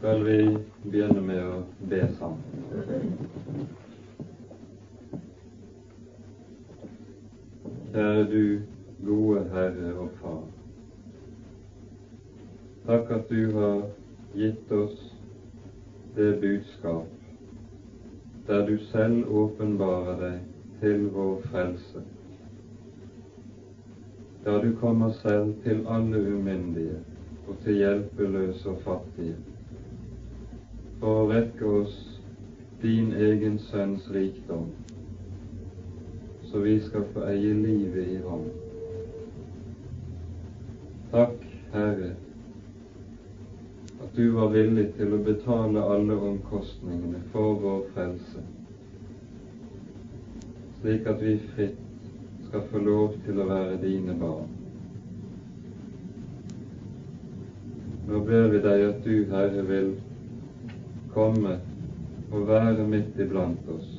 skal vi begynne med å be sammen. Kjære du gode Herre og Far. Takk at du har gitt oss det budskap der du selv åpenbarer deg til vår frelse. der du kommer selv til alle umyndige og til hjelpeløse og fattige, for å rekke oss din egen Sønns rikdom, så vi skal få eie livet i ham. Takk, Herre, at du var villig til å betale alle omkostningene for vår frelse, slik at vi fritt skal få lov til å være dine barn. Nå ber vi deg at du, Herre, vil komme og være midt iblant oss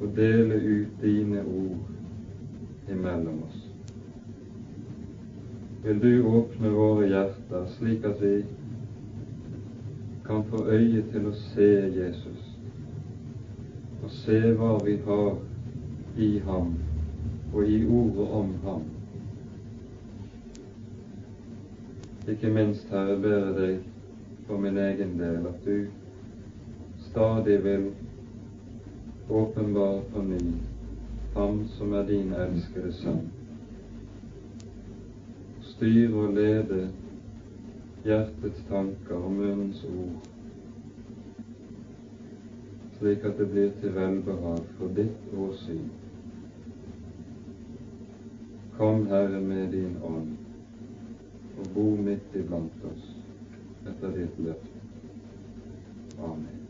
og dele ut dine ord imellom oss vil du åpne våre hjerter slik at vi kan få øye til å se Jesus og se hva vi har i ham og i ordet om ham. Ikke minst, Herre, ber jeg deg for min egen del at du stadig vil åpenbare på ny Ham som er din elskede Sønn styre og lede hjertets tanker og munnens ord, slik at det blir til velbehag for ditt åsyn. Kom, Herre, med din ånd og bo midt iblant oss etter ditt løfte. Amen.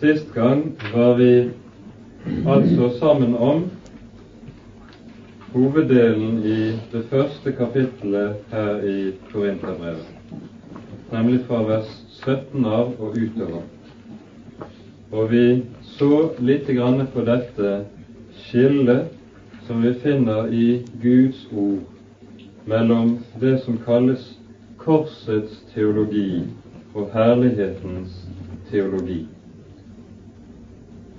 Sist gang var vi altså sammen om hoveddelen i det første kapittelet her i Korinterbrevet, nemlig fra vers 17 av og utover. Og vi så lite grann på dette skillet som vi finner i Guds ord mellom det som kalles korsets teologi og herlighetens teologi.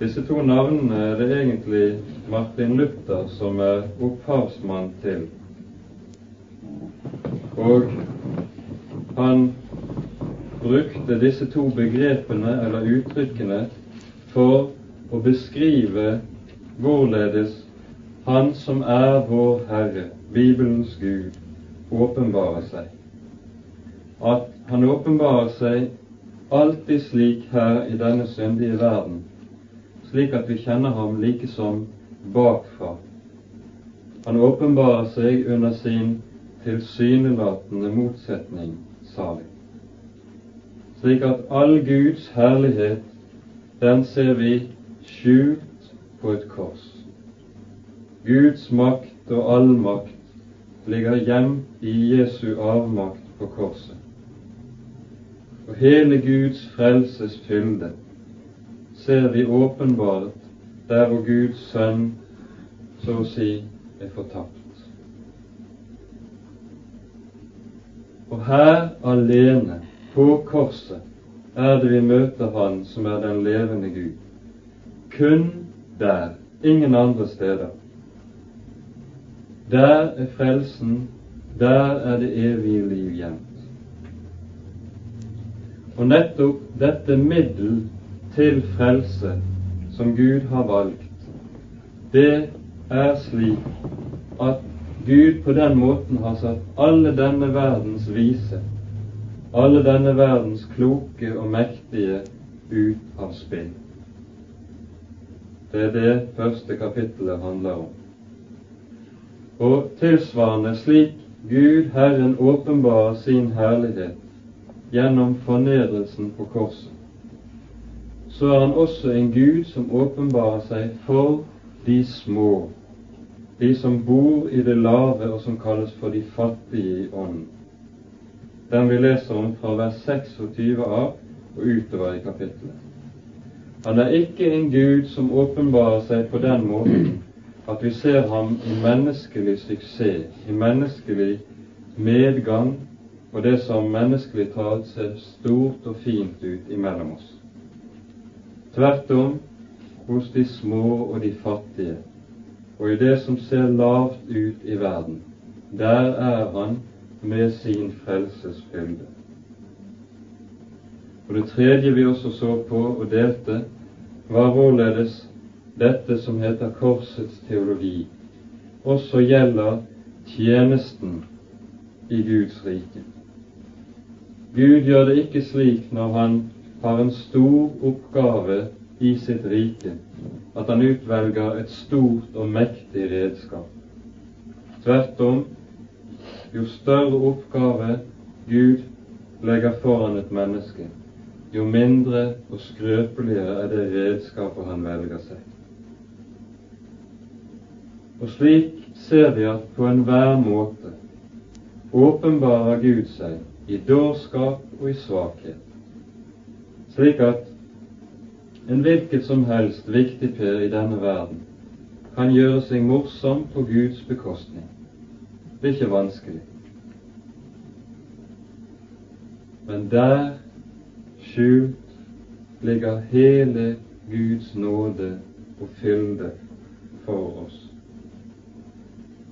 Disse to navnene er det egentlig Martin Luther som er opphavsmann til. Og han brukte disse to begrepene eller uttrykkene for å beskrive hvorledes Han som er vår Herre, Bibelens Gud, åpenbarer seg. At han åpenbarer seg alltid slik her i denne syndige verden slik at vi kjenner ham like som bakfra. Han åpenbarer seg under sin tilsynelatende motsetning, sa vi. Slik at all Guds herlighet, den ser vi skjult på et kors. Guds makt og allmakt ligger gjemt i Jesu avmakt på korset. Og hele Guds frelses fylde ser vi åpenbart der hvor Guds sønn så å si er fortapt. Og her alene, på korset, er det vi møter Han som er den levende Gud. Kun der, ingen andre steder. Der er frelsen, der er det evige liv gjemt. Og nettopp dette middel til frelse som Gud har valgt, det er slik at Gud på den måten har satt alle denne verdens vise, alle denne verdens kloke og mektige ut av spill. Det er det første kapittelet handler om. Og tilsvarende slik Gud Herren åpenbarer sin herlighet gjennom fornedrelsen på korset, så er han også en Gud som åpenbarer seg for de små, de som bor i det lave og som kalles for de fattige i ånden. Den vi leser om fra vers 26 av og utover i kapittelet. Han er ikke en Gud som åpenbarer seg på den måten at vi ser ham i menneskelig suksess, i menneskelig medgang og det som menneskelig talt ser stort og fint ut imellom oss. Tvert om hos de små og de fattige, og i det som ser lavt ut i verden. Der er han med sin frelsesfylde. Og Det tredje vi også så på og delte, var hvorledes dette som heter korsets teologi, også gjelder tjenesten i Guds rike. Gud gjør det ikke slik når Han har en stor oppgave i sitt rike, at Han utvelger et stort og mektig redskap. Tvert om, jo større oppgave Gud legger foran et menneske, jo mindre og skrøpeligere er det redskapet han velger seg. Og slik ser vi at på enhver måte åpenbarer Gud seg i dårskap og i svakhet, slik at en hvilket som helst viktig per i denne verden kan gjøre seg morsom på Guds bekostning. Det er ikke vanskelig. Men der skjult ligger hele Guds nåde og fylde for oss.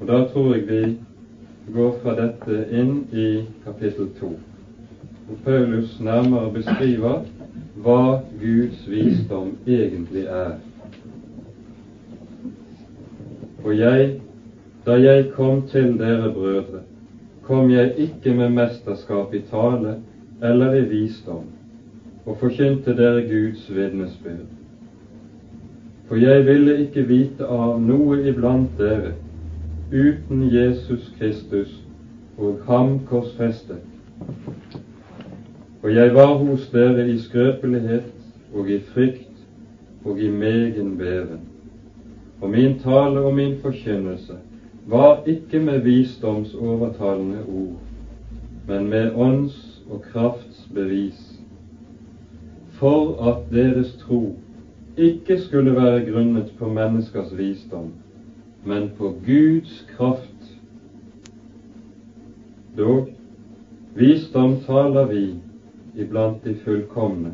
Og Da tror jeg vi går fra dette inn i kapittel to, hvor Paulus nærmere beskriver hva Guds visdom egentlig er. Og jeg, da jeg kom til dere brødre, kom jeg ikke med mesterskap i tale eller i visdom, og forkynte dere Guds vitnesbyrd. For jeg ville ikke vite av noe iblant dere uten Jesus Kristus og ham korsfestet. Og jeg var hos dere i skrøpelighet og i frykt og i megen beven. Og min tale og min forkynnelse var ikke med visdoms overtalende ord, men med ånds og krafts bevis for at deres tro ikke skulle være grunnet på menneskers visdom, men på Guds kraft. Dog, visdom taler vi iblant de fullkomne,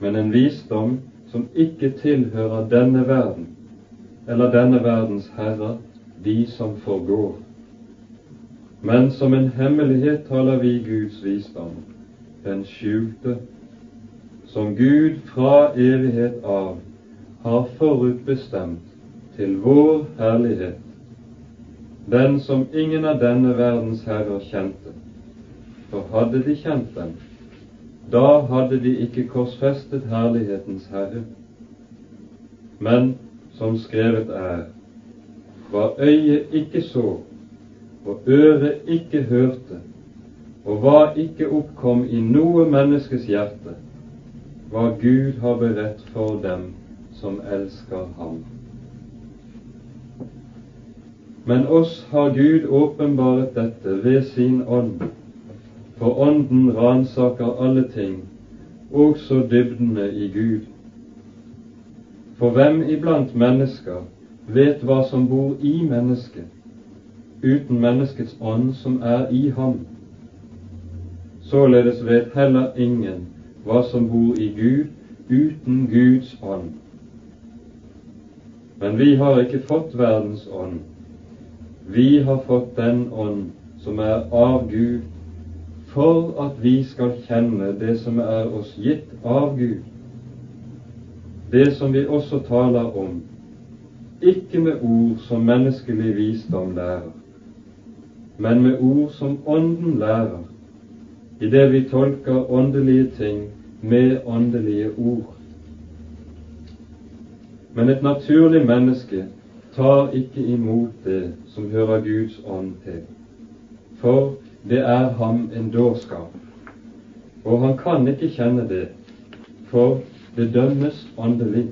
men en visdom som ikke tilhører denne verden, eller denne verdens herrer, de som forgår. Men som en hemmelighet taler vi Guds visdom, den skjulte som Gud fra evighet av har forutbestemt til vår herlighet, den som ingen av denne verdens herrer kjente. For hadde de kjent den, da hadde de ikke korsfestet herlighetens herre. Men som skrevet er, hva øyet ikke så, og øret ikke hørte, og hva ikke oppkom i noe menneskes hjerte, hva Gud har beredt for dem som elsker ham. Men oss har Gud åpenbaret dette ved sin ånd, for Ånden ransaker alle ting, også dybdene i Gud. For hvem iblant mennesker vet hva som bor i mennesket, uten menneskets ånd som er i ham? Således vet heller ingen hva som bor i Gud uten Guds ånd. Men vi har ikke fått verdens ånd. Vi har fått den ånd som er av Gud, for at vi skal kjenne det som er oss gitt av Gud. Det som vi også taler om, ikke med ord som menneskelig visdom lærer, men med ord som Ånden lærer, idet vi tolker åndelige ting med åndelige ord. Men et naturlig menneske tar ikke imot det som hører Guds ånd til, for det er ham en dårskap. Og han kan ikke kjenne det, for det dømmes åndelig.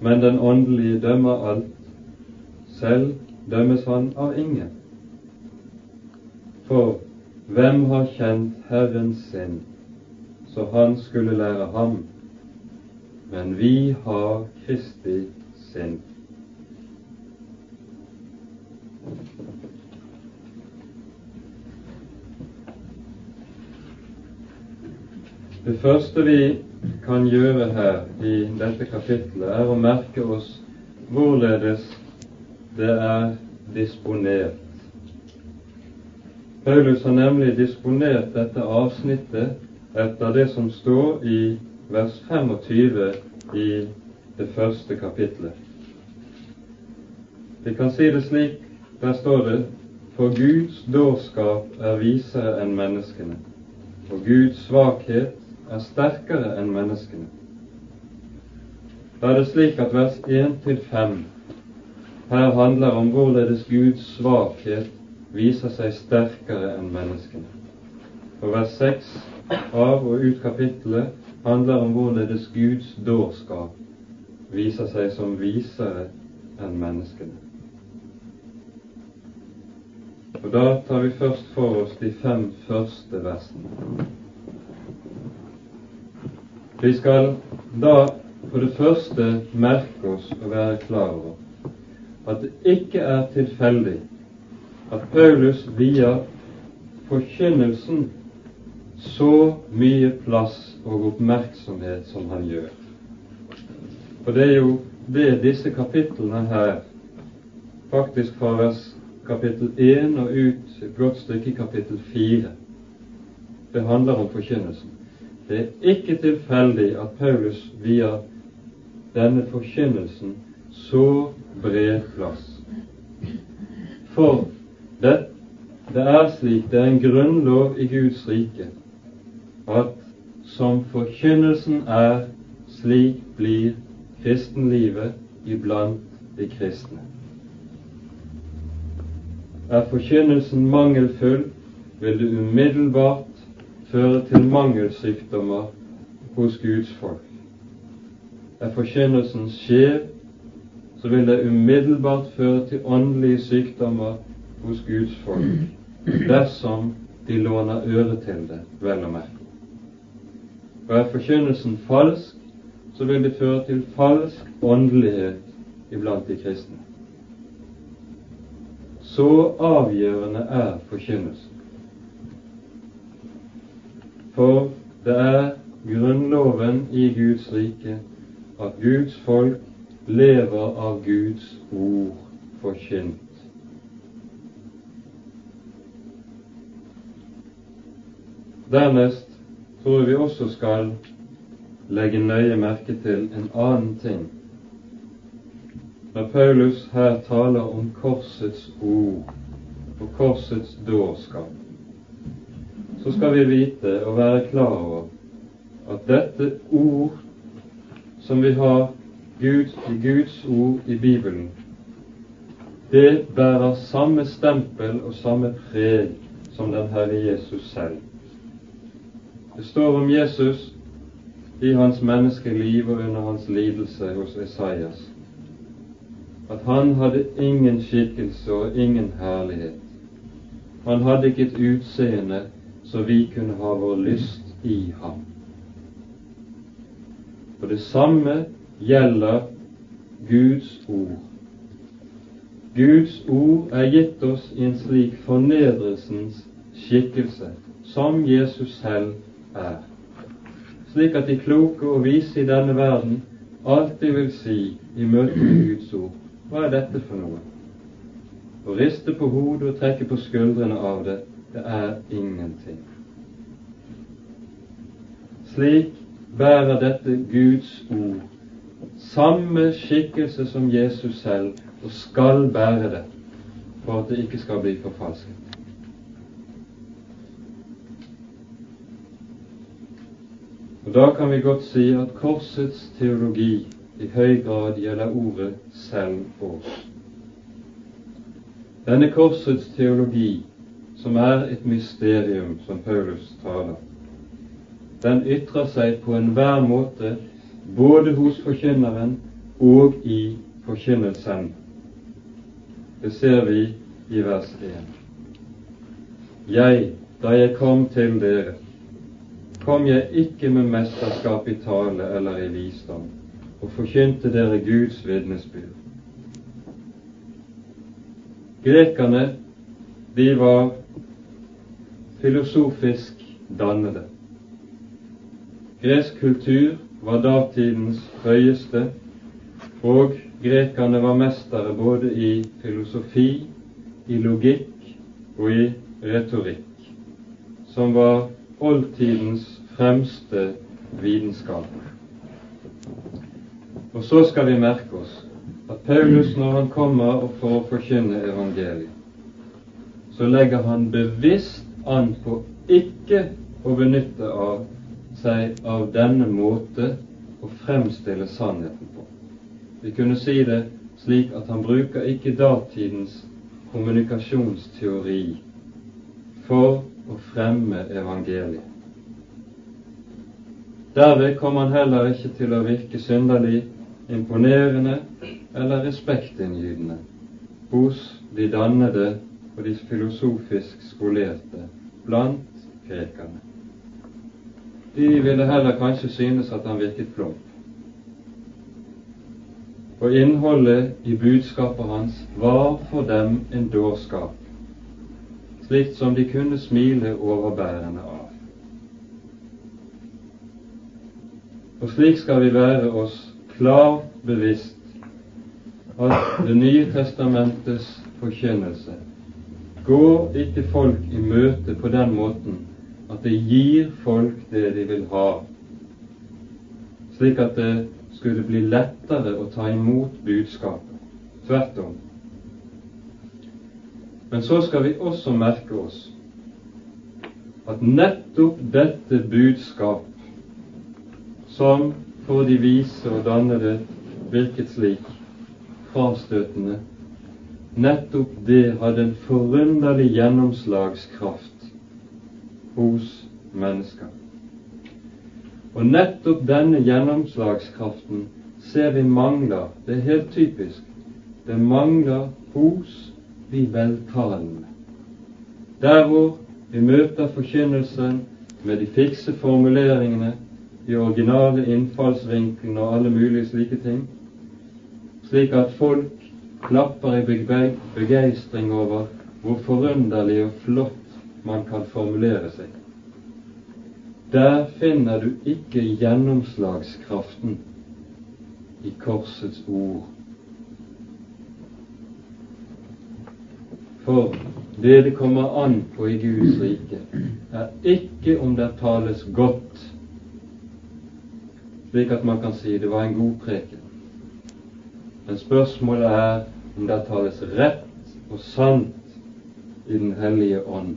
Men den åndelige dømmer alt. Selv dømmes han av ingen. For hvem har kjent Herren sin, så han skulle lære ham, men vi har Kristi sinn. Det første vi kan gjøre her i dette kapittelet, er å merke oss hvorledes det er disponert. Paulus har nemlig disponert dette avsnittet etter det som står i vers 25 i det første kapittelet. Vi kan si det slik, der står det for Guds dårskap er visere enn menneskene, og Guds svakhet er sterkere enn menneskene. Da er det slik at vers 1-5 her handler om hvorledes Guds svakhet viser seg sterkere enn menneskene. Og vers 6 av og ut kapittelet handler om hvorledes Guds dårskap viser seg som visere enn menneskene. Og Da tar vi først for oss de fem første versene. Vi skal da for det første merke oss og være klar over at det ikke er tilfeldig at Paulus vier forkynnelsen så mye plass og oppmerksomhet som han gjør. For det er jo det disse kapitlene her, faktisk fra vers kapittel 1 og ut et godt stykke kapittel 4, det handler om forkynnelsen. Det er ikke tilfeldig at Paulus vier denne forkynnelsen så bred plass. For det, det er slik, det er en grunnlov i Guds rike, at som forkynnelsen er, slik blir kristenlivet iblant de kristne. Er forkynnelsen mangelfull, vil det umiddelbart føre til mangelsykdommer hos Guds folk. Er forkynnelsen skjev, så vil det umiddelbart føre til åndelige sykdommer hos Guds folk, dersom de låner øre til det, vel å merke. Og er forkynnelsen falsk, så vil det føre til falsk åndelighet iblant de kristne. Så avgjørende er forkynnelsen. For det er grunnloven i Guds rike at Guds folk lever av Guds ord forkynt. Dernest tror vi også skal legge nøye merke til en annen ting. Når Paulus her taler om korsets ord og korsets dårskap, så skal vi vite og være klar over at dette ord som vi har Gud, i Guds ord i Bibelen, det bærer samme stempel og samme preg som den Herre Jesus selv. Det står om Jesus i hans menneskeliv og under hans lidelse hos Esaias at han hadde ingen skikkelse og ingen herlighet. Han hadde ikke et utseende så vi kunne ha vår lyst i ham. Og det samme gjelder Guds ord. Guds ord er gitt oss i en slik fornedrelsens skikkelse, som Jesus selv er, slik at de kloke og vise i denne verden alltid vil si i møte med Guds ord hva er dette for noe? Å riste på hodet og trekke på skuldrene av det, det er ingenting. Slik bærer dette Guds ord samme skikkelse som Jesus selv, og skal bære det for at det ikke skal bli forfalsket. Og Da kan vi godt si at korsets teologi i høy grad gjelder ordet selv òg. Denne korsets teologi som er et mysterium, som Paulus taler. Den ytrer seg på enhver måte både hos forkynneren og i forkynnelsen. Det ser vi i vers 1. Jeg, da jeg kom til dere, kom jeg ikke med mesterskap i tale eller i visdom, og forkynte dere Guds vitnesbyrd. Grekerne, de var filosofisk dannede. Gresk kultur var datidens høyeste, og grekerne var mestere både i filosofi, i logikk og i retorikk, som var oldtidens fremste vitenskap. Og så skal vi merke oss at Paulus, når han kommer og får forkynne evangeliet, så legger han bevisst an på ikke å benytte av seg av denne måte å fremstille sannheten på. Vi kunne si det slik at han bruker ikke datidens kommunikasjonsteori for å fremme evangeliet. Derved kom han heller ikke til å virke synderlig imponerende eller respektinngytende hos de dannede og de filosofisk skolerte blant grekerne. De ville heller kanskje synes at han virket plump. Og innholdet i budskapet hans var for dem en dårskap, slikt som de kunne smile overbærende av. Og slik skal vi være oss klart bevisst at Det nye testamentets forkynnelse går ikke folk i møte på den måten at det gir folk det de vil ha, slik at det skulle bli lettere å ta imot budskapet. Tvert om. Men så skal vi også merke oss at nettopp dette budskap som for de vise og dannede virket slik frastøtende. Nettopp det hadde en forunderlig gjennomslagskraft hos mennesker. Og nettopp denne gjennomslagskraften ser vi mangler. Det er helt typisk. Det mangler hos de veltalende. Der hvor vi møter forkynnelsen med de fikse formuleringene, de originale innfallsvinklene og alle mulige slike ting, slik at folk klapper i begeistring over hvor forunderlig og flott man kan formulere seg. Der finner du ikke gjennomslagskraften i korsets ord. For det det kommer an på i Guds rike, er ikke om det tales godt slik at man kan si det var en god preken. Men spørsmålet er om det tales rett og sant i Den hellige ånd.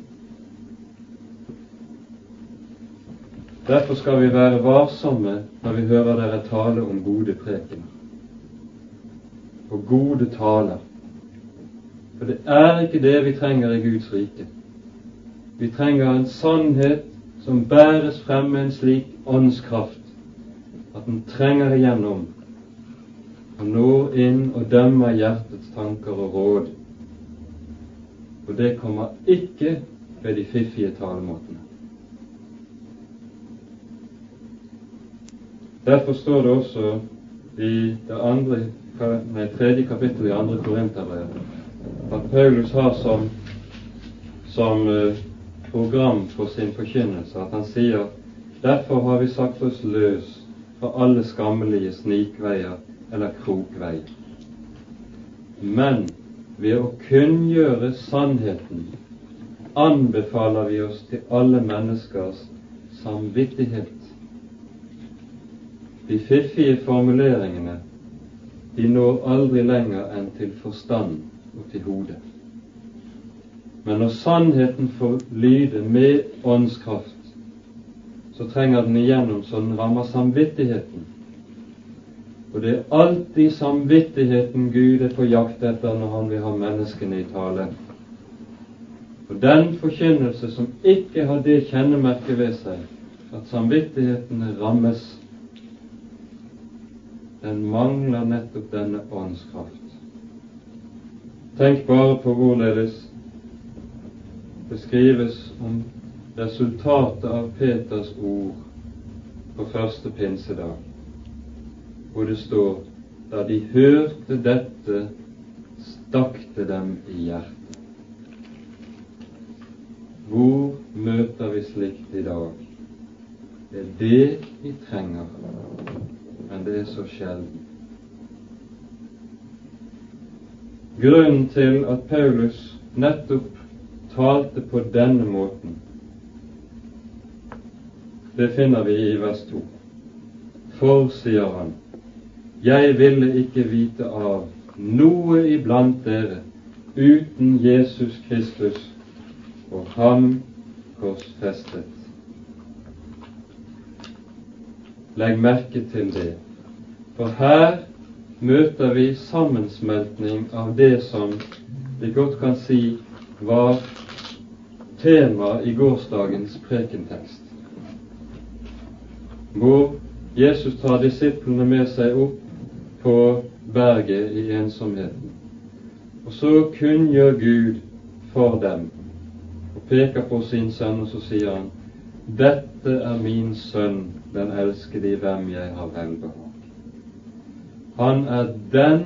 Derfor skal vi være varsomme når vi hører dere tale om gode prekener og gode taler. For det er ikke det vi trenger i Guds rike. Vi trenger en sannhet som bæres frem med en slik åndskraft at den trenger igjennom og når inn og dømmer hjertets tanker og råd. Og det kommer ikke ved de fiffige talemåtene. Derfor står det også i det andre, nei, tredje kapittel i andre Korinterbrev at Paulus har som, som uh, program for sin forkynnelse at han sier derfor har vi sagt oss løs fra alle skammelige snikveier eller krokveier. Men ved å kunngjøre sannheten anbefaler vi oss til alle menneskers samvittighet. De fiffige formuleringene de når aldri lenger enn til forstand og til hodet. Men når sannheten får lyde med åndskraft, så trenger den igjennom så den rammer samvittigheten. Og det er alltid samvittigheten Gud er på jakt etter når han vil ha menneskene i tale. Og den forkynnelse som ikke har det kjennemerket ved seg at samvittighetene rammes, den mangler nettopp denne åndskraft. Tenk bare på hvorledes det skrives om resultatet av Peters ord på første pinsedag, hvor det står da de hørte dette, stakk det dem i hjertet. Hvor møter vi slikt i dag? Det er det vi trenger, men det er så sjelden. Grunnen til at Paulus nettopp talte på denne måten, det finner vi i vers 2. For, sier han, jeg ville ikke vite av noe iblant dere uten Jesus Kristus og ham korsfestet. Legg merke til det, for her møter vi sammensmeltning av det som vi godt kan si var tema i gårsdagens prekentekst hvor Jesus tar disiplene med seg opp på berget i ensomheten. Og så kunngjør Gud for dem og peker på sin sønn, og så sier han dette er min sønn, den elskede i hvem jeg har velbehag. Han er den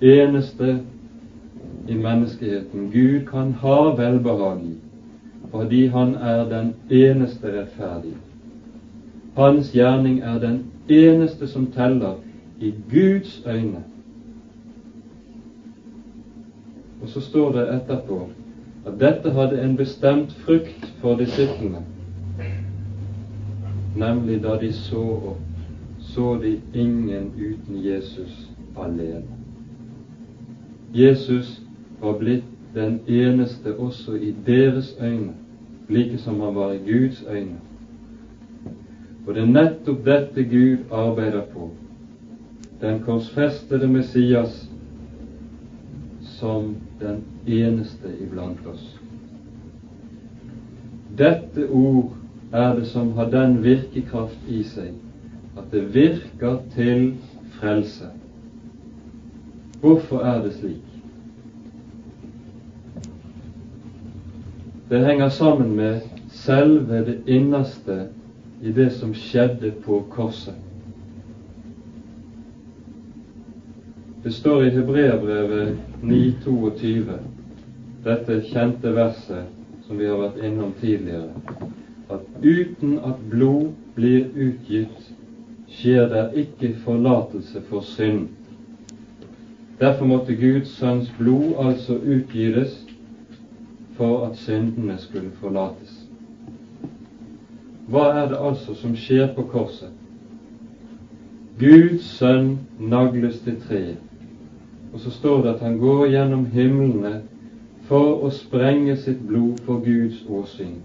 eneste i menneskeheten Gud kan ha velbehag i, fordi han er den eneste rettferdige. Hans gjerning er den eneste som teller i Guds øyne. Og så står det etterpå at dette hadde en bestemt frukt for disiplene, nemlig da de så opp, så de ingen uten Jesus alene. Jesus var blitt den eneste også i deres øyne, like som han var i Guds øyne. Og det er nettopp dette Gud arbeider på, den korsfestede Messias som den eneste iblant oss. Dette ord er det som har den virkekraft i seg at det virker til frelse. Hvorfor er det slik? Det henger sammen med selve det innerste i det som skjedde på korset. Det står i Hebreabrevet 9,22, dette kjente verset som vi har vært innom tidligere, at uten at blod blir utgitt, skjer det ikke forlatelse for synd. Derfor måtte Guds sønns blod altså utgytes for at syndene skulle forlates. Hva er det altså som skjer på korset? Guds sønn nagles til treet. Og så står det at han går gjennom himlene for å sprenge sitt blod for Guds åsyn,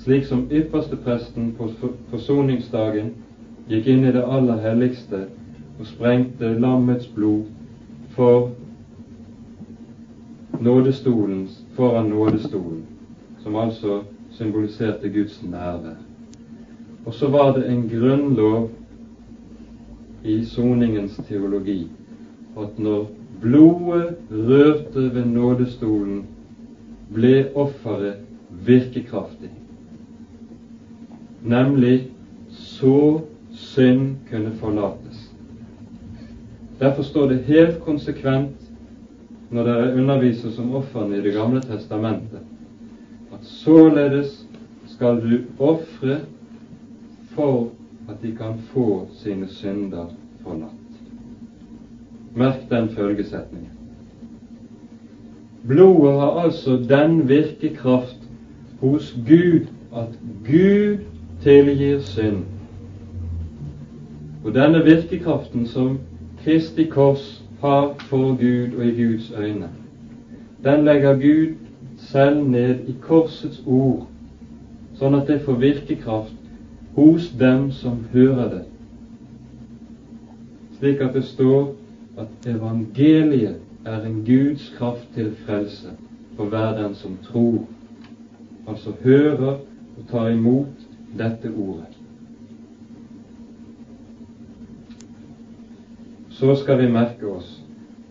slik som ypperste presten på forsoningsdagen gikk inn i det aller helligste og sprengte lammets blod for nådestolen, foran nådestolen, som altså symboliserte Guds nærvær. Og så var det en grunnlov i soningens teologi at når blodet rørte ved nådestolen, ble offeret virkekraftig, nemlig så synd kunne forlates. Derfor står det helt konsekvent når dere underviser som ofrene i Det gamle testamentet, at således skal du ofre for at de kan få sine synder forlatt. Merk den følgesetningen. Blodet har altså den virkekraft hos Gud at Gud tilgir synd. Og denne virkekraften som Kristi kors har for Gud og i Guds øyne, den legger Gud selv ned i korsets ord, sånn at det får virkekraft hos dem som hører det, slik at det står at evangeliet er en Guds kraft til frelse for hver den som tror, altså hører og tar imot dette ordet. Så skal vi merke oss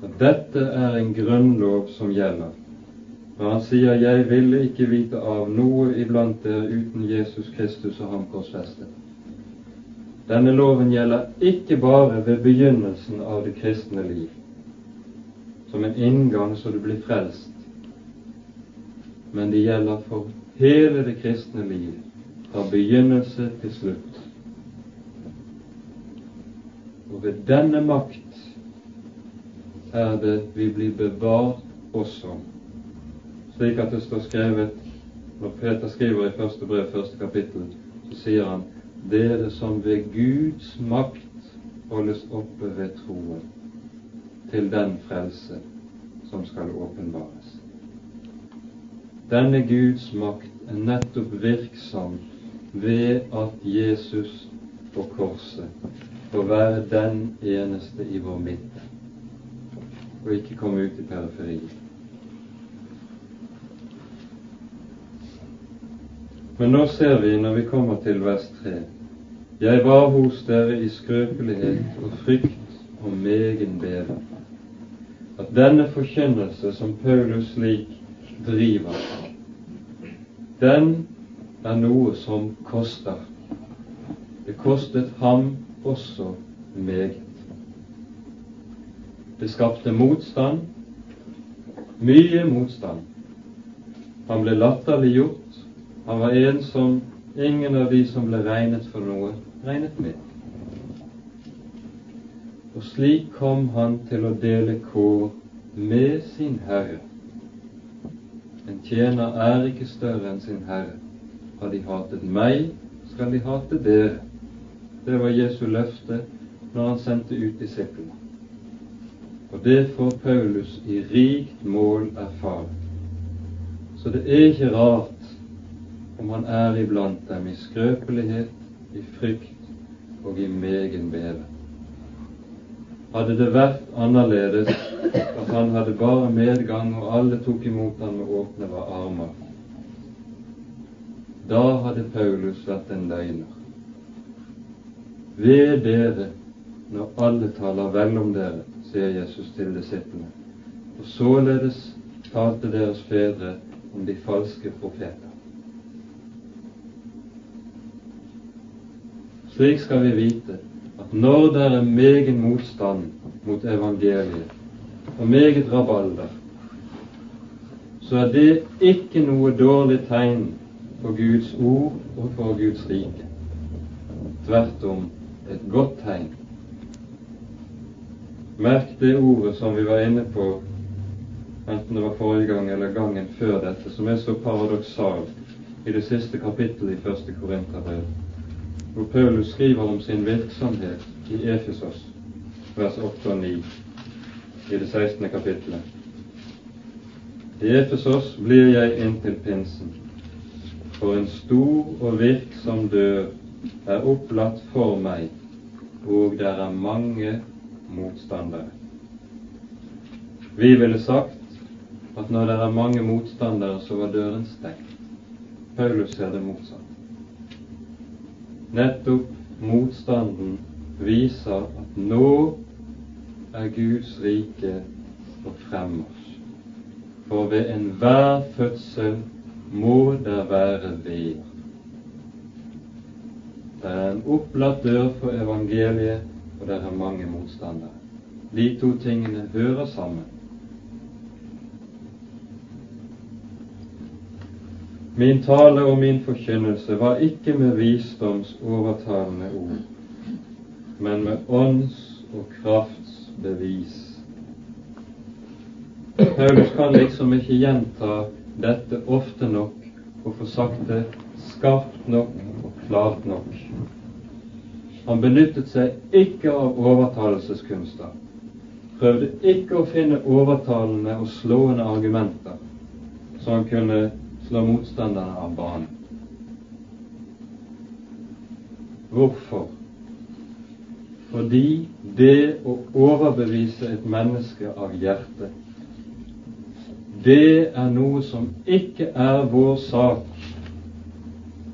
at dette er en grunnlov som gjelder når han sier 'Jeg ville ikke vite av noe iblant dere uten Jesus Kristus og ham korsfestet'. Denne loven gjelder ikke bare ved begynnelsen av det kristne liv, som en inngang så du blir frelst, men det gjelder for hele det kristne liv, fra begynnelse til slutt. Og ved denne makt er det vi blir bevart også, slik at det står skrevet når Peter skriver i første brev, første kapittel, så sier han dere som ved Guds makt holdes oppe ved troen til den frelse som skal åpenbares. Denne Guds makt er nettopp virksom ved at Jesus på korset får være den eneste i vår midte, og ikke komme ut i periferien. Men nå ser vi, når vi kommer til vers 3, jeg var hos dere i skrøpelighet og frykt og megen beven, at denne forkynnelse som Paulus slik driver, den er noe som koster. Det kostet ham også meget. Det skapte motstand, mye motstand. Han ble latterliggjort. Han var en som ingen av de som ble regnet for noe, regnet med. Og slik kom han til å dele kår med sin Herre. En tjener er ikke større enn sin Herre. Har de hatet meg, skal de hate dere. Det var Jesu løfte når han sendte ut disiplene. Og det får Paulus i rikt mål erfare. Så det er ikke rart om han er iblant dem i skrøpelighet, i frykt og i megen beve. Hadde det vært annerledes at han hadde bare medgang og alle tok imot ham med åpne armer, da hadde Paulus vært en løgner. Ved dere når alle taler vel om dere, sier Jesus til disiplene, og således talte deres fedre om de falske profeter. Slik skal vi vite at når det er megen motstand mot evangeliet og meget rabalder, så er det ikke noe dårlig tegn for Guds ord og for Guds rike. Tvert om et godt tegn. Merk det ordet som vi var inne på, enten det var forrige gang eller gangen før dette, som er så paradoksalt i det siste kapittelet i første Korinterbrev hvor Paulus skriver om sin virksomhet i Efesos, vers 8 og 9 i det 16. kapittelet. I Efesos blir jeg inntil pinsen, for en stor og virksom dør er opplatt for meg, og der er mange motstandere. Vi ville sagt at når det er mange motstandere, så var døren stengt. Paulus ser det motsatt. Nettopp motstanden viser at nå er Guds rike på fremmarsj. For ved enhver fødsel må det være ved. Det er en opplatt dør for evangeliet, og det er mange motstandere. De to tingene hører sammen. Min tale og min forkynnelse var ikke med visdoms overtalende ord, men med ånds og krafts bevis. Paulus kan liksom ikke gjenta dette ofte nok og få sagt det skarpt nok og klart nok. Han benyttet seg ikke av overtalelseskunster, prøvde ikke å finne overtalende og slående argumenter så han kunne slår motstanderne av banen. Hvorfor? Fordi det å overbevise et menneske av hjertet, det er noe som ikke er vår sak.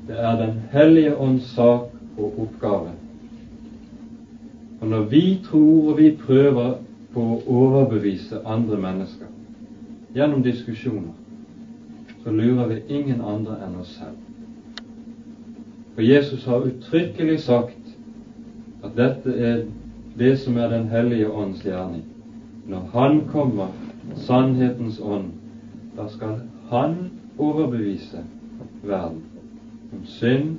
Det er Den hellige ånds sak og oppgave. Og når vi tror og vi prøver på å overbevise andre mennesker gjennom diskusjoner, så lurer vi ingen andre enn oss selv. For Jesus har uttrykkelig sagt at dette er det som er Den hellige ånds gjerning. Når Han kommer, sannhetens ånd, da skal Han overbevise verden om synd,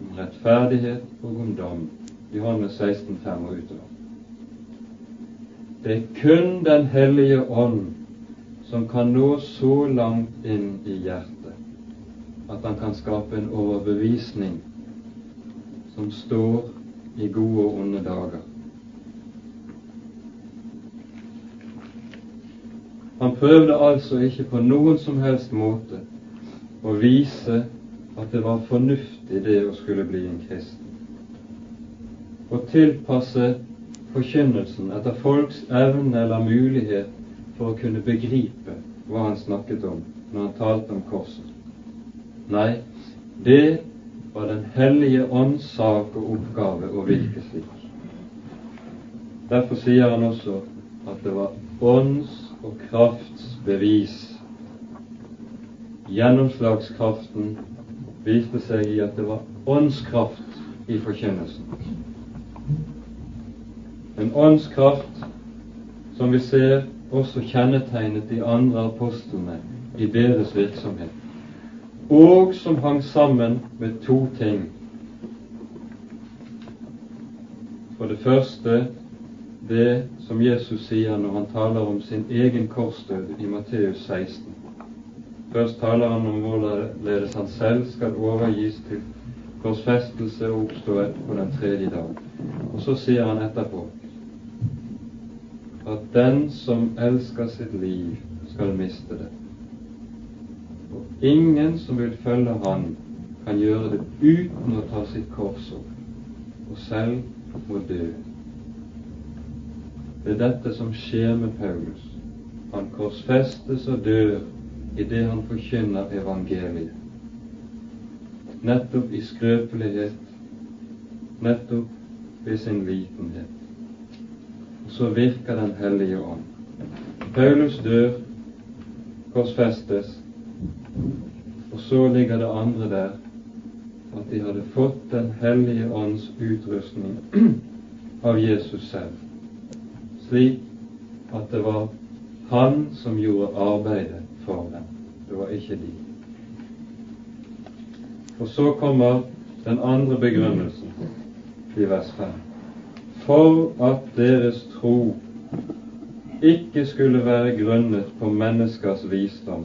om rettferdighet og om dom. Johannes 16, 5 og utover. Det er kun Den hellige ånd som kan nå så langt inn i hjertet at han kan skape en overbevisning som står i gode og onde dager. Han prøvde altså ikke på noen som helst måte å vise at det var fornuftig det å skulle bli en kristen. Å tilpasse forkynnelsen etter folks evne eller mulighet for å kunne begripe hva han snakket om når han talte om korset. Nei, det var Den hellige ånds sak og oppgave å virke slik. Derfor sier han også at det var ånds og krafts bevis. Gjennomslagskraften viste seg i at det var åndskraft i forkynnelsen. En åndskraft som vi ser også kjennetegnet de andre apostlene i deres virksomhet, og som hang sammen med to ting. For det første det som Jesus sier når han taler om sin egen korsdød i Matteus 16. Først taler han om hvorledes han selv skal overgis til korsfestelse og oppstå på den tredje dag. Og så sier han etterpå at den som elsker sitt liv, skal miste det. Og ingen som vil følge Han, kan gjøre det uten å ta sitt kors opp, og selv må dø. Det er dette som skjer med Paulus. Han korsfestes og dør i det han forkynner evangeliet. Nettopp i skrøpelighet, nettopp ved sin vitenhet så virker Den hellige ånd. Paulus dør, korsfestes, og så ligger det andre der at de hadde fått Den hellige ånds utrustning av Jesus selv, slik at det var han som gjorde arbeidet for dem. Det var ikke de. Og så kommer den andre begrunnelsen i vers 5 for at deres tro ikke skulle være grunnet på menneskers visdom,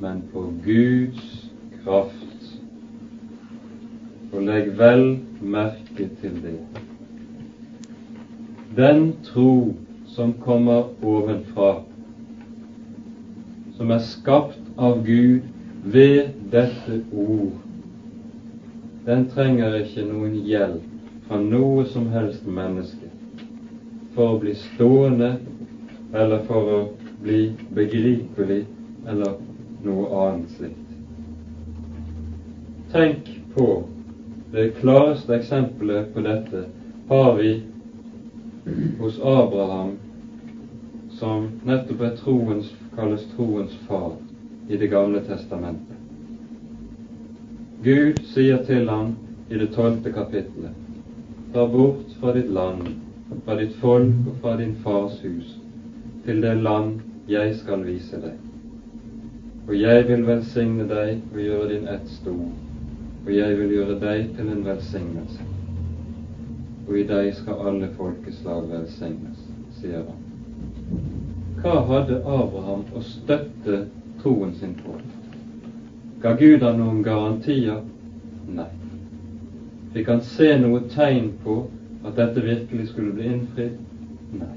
men på Guds kraft. Og legg vel merke til det. Den tro som kommer ovenfra, som er skapt av Gud ved dette ord, den trenger ikke noen hjelp fra noe som helst menneske for å bli stående eller for å bli begripelig eller noe annet slikt. Tenk på det klareste eksempelet på dette har vi hos Abraham, som nettopp er troens, kalles troens far i Det gamle testamentet. Gud sier til ham i det tolvte kapittelet Dra bort fra ditt land, fra ditt folk og fra din fars hus, til det land jeg skal vise deg. Og jeg vil velsigne deg og gjøre din ett stor, og jeg vil gjøre deg til en velsignelse. Og i deg skal alle folkeslag velsignes, sier han. Hva hadde Abraham å støtte troen sin på? Ga Gud ham noen garantier? Nei. Fikk han se noe tegn på at dette virkelig skulle bli innfridd? Nei.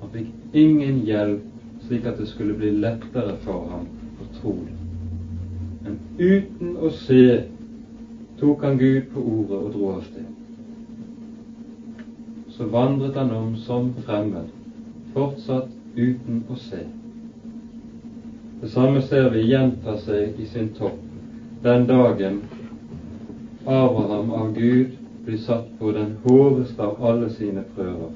Han fikk ingen hjelp slik at det skulle bli lettere for ham å tro det. Men uten å se tok han Gud på ordet og dro av sted. Så vandret han om som fremmed, fortsatt uten å se. Det samme ser vi gjenta seg i sin topp den dagen Abraham av Gud blir satt på den hårdeste av alle sine prøver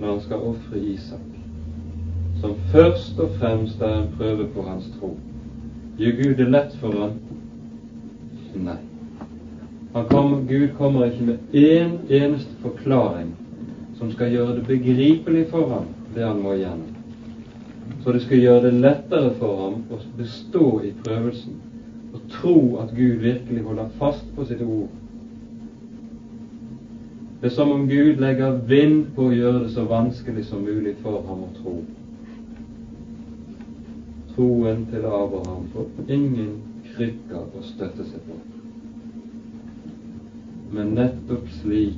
når han skal ofre Isak. som først og fremst er en prøve på hans tro. Gjør Gud det lett for ham? Nei. Kommer, Gud kommer ikke med én en eneste forklaring som skal gjøre det begripelig for ham, det han må igjennom. Så det skal gjøre det lettere for ham å bestå i prøvelsen og tro at Gud virkelig holder fast på sitt ord. Det er som om Gud legger vind på å gjøre det så vanskelig som mulig for ham å tro. Troen til Abraham får ingen krykker å støtte seg på. Men nettopp slik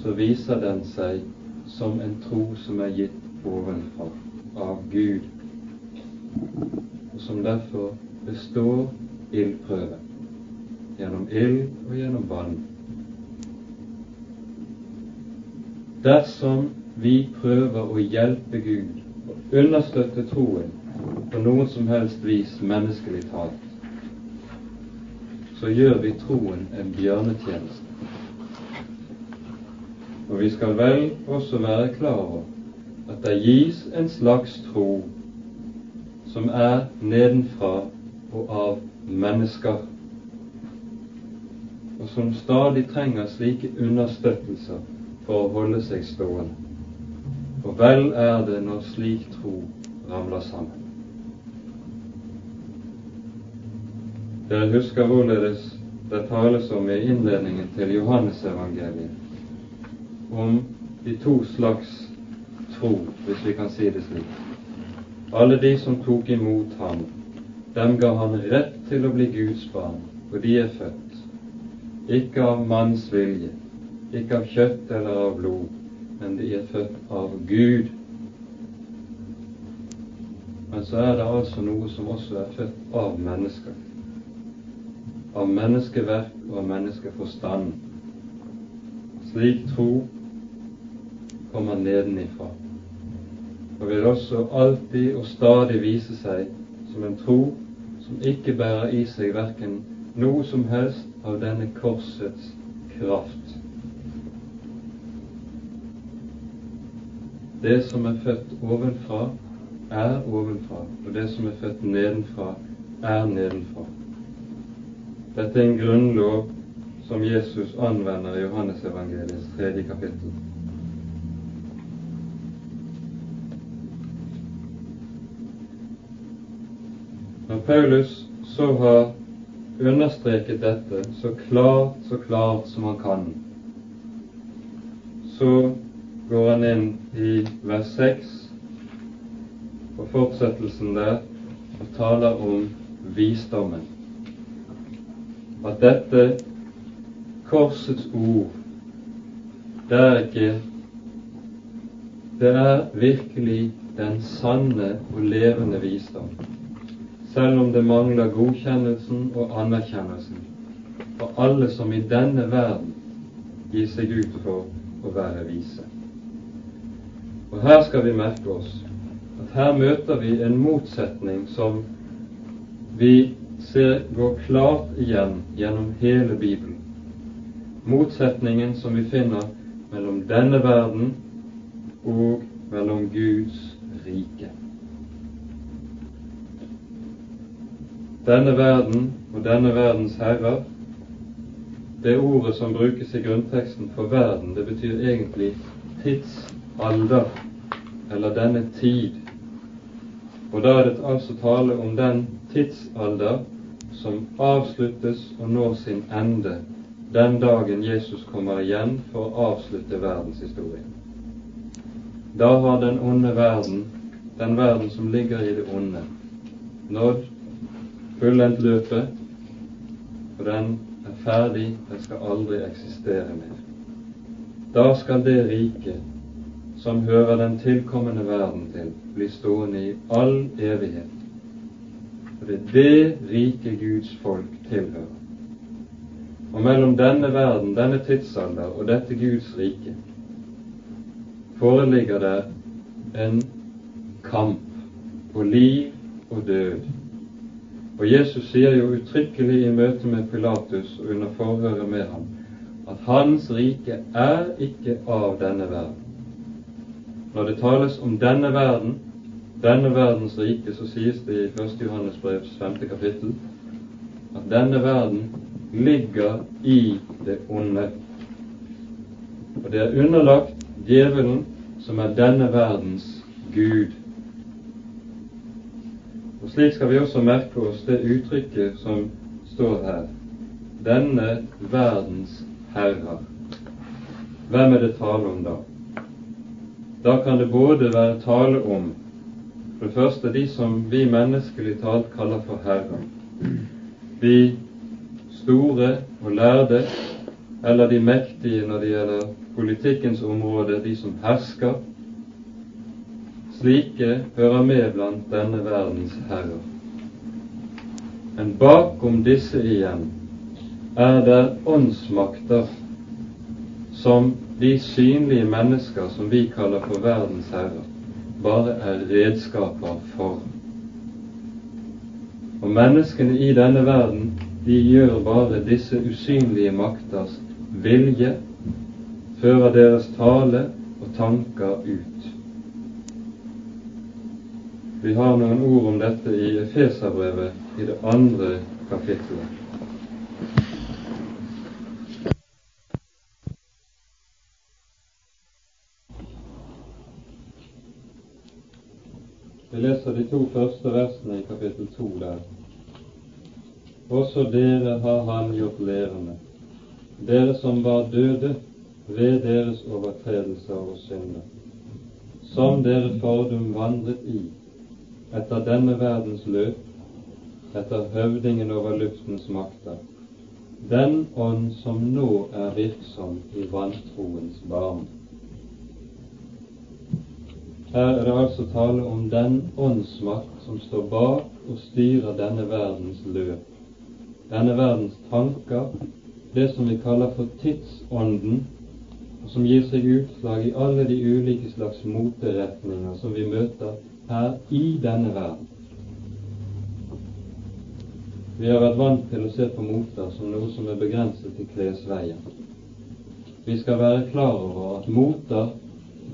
så viser den seg som en tro som er gitt ovenfra av Gud, og som derfor består ildprøve gjennom ild og gjennom vann. Dersom vi prøver å hjelpe Gud og understøtte troen på noen som helst vis menneskelig talt, så gjør vi troen en bjørnetjeneste. Og vi skal vel også være klar over at det gis en slags tro som er nedenfra og av mennesker, og som stadig trenger slike understøttelser for å holde seg stående. For vel er det når slik tro ramler sammen. Dere husker hvorledes det tales om i innledningen til Johannesevangeliet, om de to slags tro, hvis vi kan si det slik. Alle de som tok imot ham, dem ga han rett til å bli Guds barn, for de er født, ikke av manns vilje, ikke av kjøtt eller av blod, men de er født av Gud. Men så er det altså noe som også er født av mennesker av menneskeverk og av menneskeforstand. Slik tro kommer nedenifra og vil også alltid og stadig vise seg som en tro som ikke bærer i seg verken noe som helst av denne korsets kraft. Det som er født ovenfra, er ovenfra, og det som er født nedenfra, er nedenfra. Dette er en grunnlov som Jesus anvender i Johannesevangeliets tredje kapittel. Når Paulus så har understreket dette så klart, så klart som han kan, så går han inn i vers 6 og fortsettelsen der og taler om visdommen. At dette korsets ord, det er ikke Det er virkelig den sanne og levende visdom, selv om det mangler godkjennelsen og anerkjennelsen for alle som i denne verden gir seg ut for å være vise. Og her skal vi merke oss at her møter vi en motsetning som vi ser, går klart igjen gjennom hele Bibelen. Motsetningen som vi finner mellom denne verden og mellom Guds rike. Denne verden og denne verdens herrer, det ordet som brukes i grunnteksten for verden, det betyr egentlig tidsalder, eller denne tid. Og da er det altså tale om den tidsalder som avsluttes og når sin ende den dagen Jesus kommer igjen for å avslutte verdenshistorien. Da har den onde verden, den verden som ligger i det onde, nådd fullendt løpet, og den er ferdig, den skal aldri eksistere mer. Da skal det riket som hører den tilkommende verden til, blir stående i all evighet. For det er det rike Guds folk tilhører. Og mellom denne verden, denne tidsalder og dette Guds rike foreligger det en kamp på liv og død. Og Jesus sier jo uttrykkelig i møte med Pilatus og under forhøret med ham at hans rike er ikke av denne verden. Når det tales om denne verden, denne verdens rike, så sies det i 1. Johannes brevs 5. kapittel at denne verden ligger i det onde. Og det er underlagt djevelen, som er denne verdens Gud. Og Slik skal vi også merke oss det uttrykket som står her. Denne verdens herrer. Hvem er det tale om da? Da kan det både være tale om for det første de som vi menneskelig talt kaller for herrer. De store og lærde, eller de mektige når det gjelder politikkens område, de som hersker. Slike hører med blant denne verdens herrer. Men bakom disse igjen er det åndsmakter som de synlige mennesker som vi kaller for verdens herrer, bare er redskaper for. Og menneskene i denne verden, de gjør bare disse usynlige makters vilje, fører deres tale og tanker ut. Vi har noen ord om dette i Efeserbrevet i det andre kapittelet. Vi leser de to første versene i kapittel to der. Også dere har Han gjort levende, dere som var døde ved deres overtredelser og synder, som dere fordum vandret i etter denne verdens løp, etter høvdingen over luftens makter, den ånd som nå er virksom i vantroens barn. Her er det altså tale om den åndsmakt som står bak og styrer denne verdens løp, denne verdens tanker, det som vi kaller for tidsånden, og som gir seg utslag i alle de ulike slags moteretninger som vi møter her i denne verden. Vi har vært vant til å se på moter som noe som er begrenset til klesveien. Vi skal være klar over at moter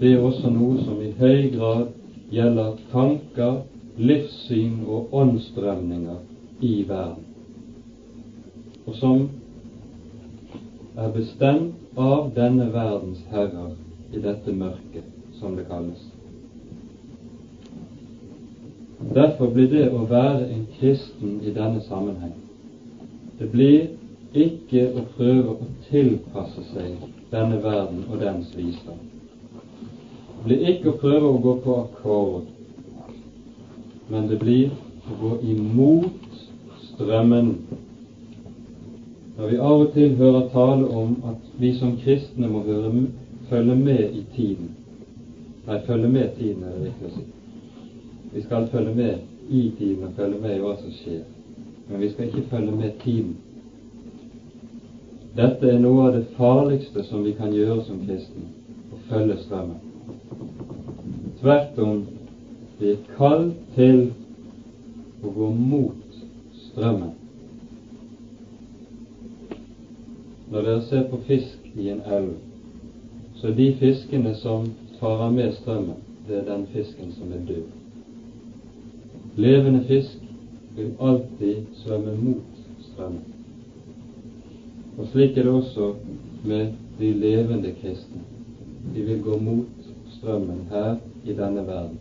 det er også noe som i høy grad gjelder tanker, livssyn og åndsstrømninger i verden, og som er bestemt av denne verdens herrer i dette mørket, som det kalles. Derfor blir det å være en kristen i denne sammenheng Det blir ikke å prøve å tilpasse seg denne verden og dens visdom blir ikke å prøve å gå på akkord, men det blir å gå imot strømmen. Når vi av og til hører tale om at vi som kristne må høre, følge med i tiden Nei, følge med tiden, er det riktig å si. Vi skal følge med i tiden og følge med i hva som skjer, men vi skal ikke følge med tiden. Dette er noe av det farligste som vi kan gjøre som kristne, å følge strømmen. Tvert om, er kalt til å gå mot strømmen. Når dere ser på fisk i en elv, så er de fiskene som farer med strømmen, det er den fisken som er død. Levende fisk vil alltid svømme mot strømmen. Og slik er det også med de levende kristne. De vil gå mot strømmen her i denne verden.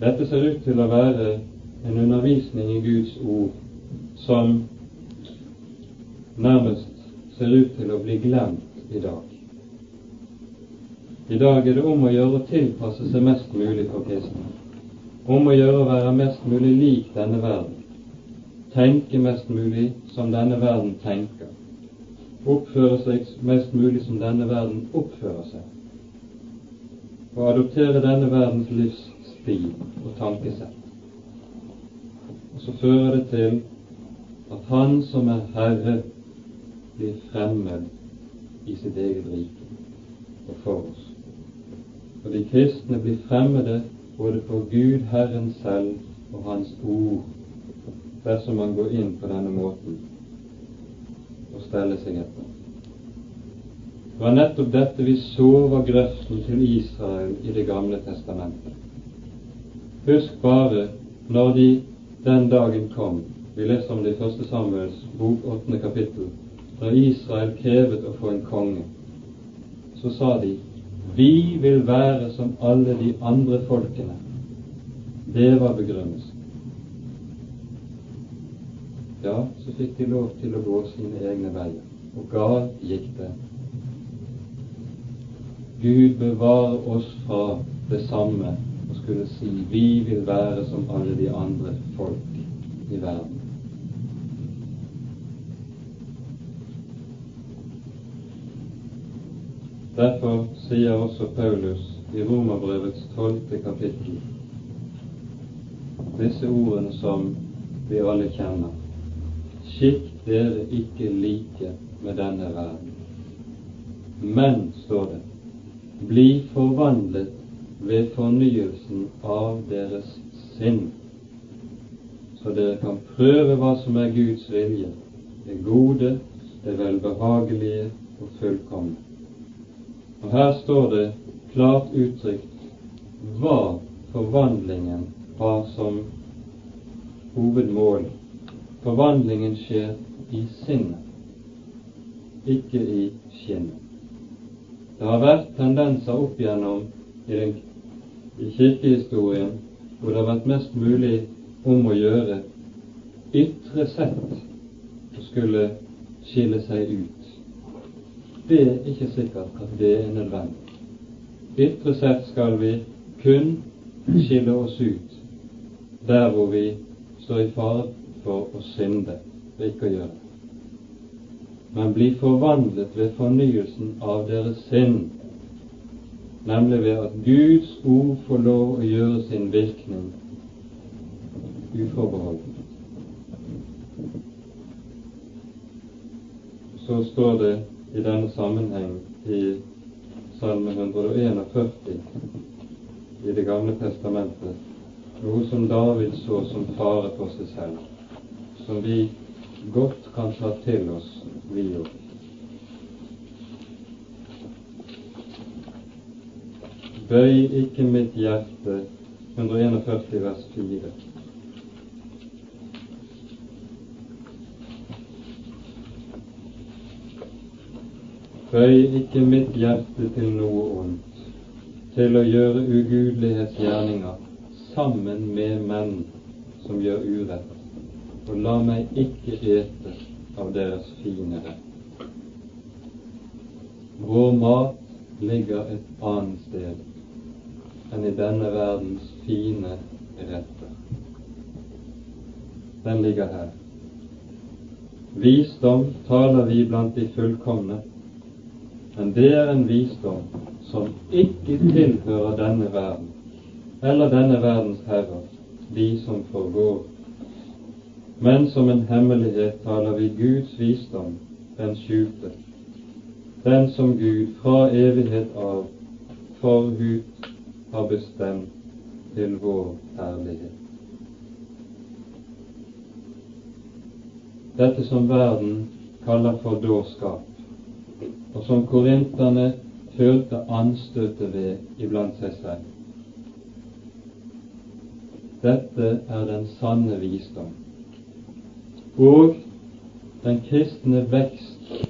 Dette ser ut til å være en undervisning i Guds ord som nærmest ser ut til å bli glemt i dag. I dag er det om å gjøre å tilpasse seg mest mulig for kristne. Om å gjøre å være mest mulig lik denne verden. Tenke mest mulig som denne verden tenker. Oppføre seg mest mulig som denne verden oppfører seg å adoptere denne verdens livsstil og tankesett. Og så fører det til at Han som er Herre, blir fremmed i sitt eget rike og for oss. Og de kristne blir fremmede både for Gud, Herren selv og Hans ord, dersom man går inn på denne måten og steller seg etter. Det var nettopp dette vi så var grøften til Israel i Det gamle testamentet. Husk bare når de den dagen kom Vi leser om det i Første Samuels bok, åttende kapittel. Da Israel krevet å få en konge, så sa de vi vil være som alle de andre folkene. Det var begrunnelsen. Ja, så fikk de lov til å gå sine egne veier, og galt gikk det. Gud bevare oss fra det samme og skulle si vi vil være som alle de andre folk i verden. Derfor sier også Paulus i Romerbrevets tolvte kapittel disse ordene som vi alle kjenner. Skikk dere ikke like med denne verden. Men, står det, bli forvandlet ved fornyelsen av deres sinn, så dere kan prøve hva som er Guds vilje, det gode, det velbehagelige og fullkomne. Og her står det klart uttrykt hva forvandlingen har som hovedmål. Forvandlingen skjer i sinnet, ikke i skinnet. Det har vært tendenser opp igjennom i, den, i kirkehistorien hvor det har vært mest mulig om å gjøre ytre sett å skulle skille seg ut det er ikke sikkert at det er nødvendig. Ytre sett skal vi kun skille oss ut der hvor vi står i fare for å synde og ikke å gjøre det. Men bli forvandlet ved fornyelsen av deres sinn, nemlig ved at Guds ord får lov å gjøre sin virkning uforbeholden. Så står det i denne sammenheng i Salme 141 i Det gamle testamentet, noe som David så som fare for seg selv, som vi godt kan ta til oss, vi òg. Bøy ikke mitt hjerte 141 vers 4. Bøy ikke mitt hjerte til noe ondt, til å gjøre ugudelighetsgjerninger sammen med menn som gjør urett, og la meg ikke ete av deres fine rett. Vår mat ligger et annet sted enn i denne verdens fine retter. Den ligger her. Visdom taler vi blant de fullkomne, men det er en visdom som ikke tilhører denne verden, eller denne verdens herrer, de som forgår. Men som en hemmelighet taler vi Guds visdom, den skjulte, den som Gud fra evighet av forhut har bestemt til vår herlighet. Dette som verden kaller for dårskap, og som korinterne følte anstøtet ved iblant seg selv. Dette er den sanne visdom. Og den kristne vekst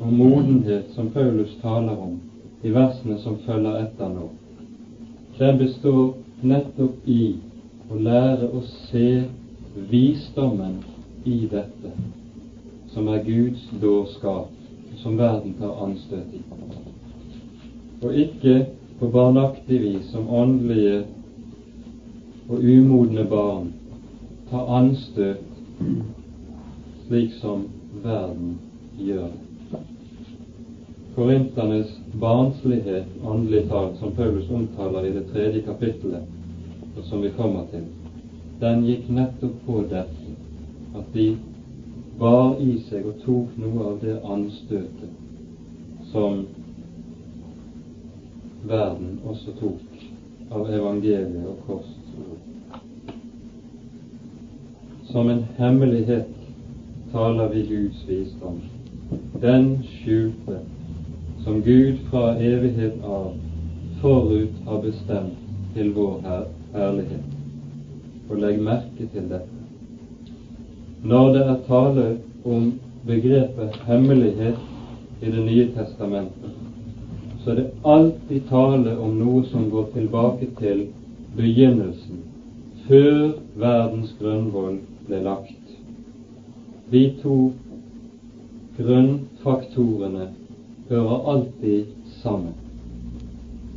og modenhet som Paulus taler om i versene som følger etter nå, den består nettopp i å lære å se visdommen i dette, som er Guds dårskap som verden tar anstøt i, og ikke på barnaktig vis som åndelige og umodne barn tar anstøt slik som verden gjør. Korinternes barnslighet, åndelig talt, som Paulus omtaler i det tredje kapittelet, og som vi kommer til, den gikk nettopp på dette, at de bar i seg og tok noe av det anstøtet som verden også tok av evangeliet og korsord. Som en hemmelighet taler vi Guds visdom, den skjulte, som Gud fra evighet av forut har bestemt til vår her herlighet. Og legg merke til dette. Når det er tale om begrepet hemmelighet i Det nye testamentet, så er det alltid tale om noe som går tilbake til begynnelsen, før verdens grunnvoll ble lagt. De to grunnfaktorene hører alltid sammen.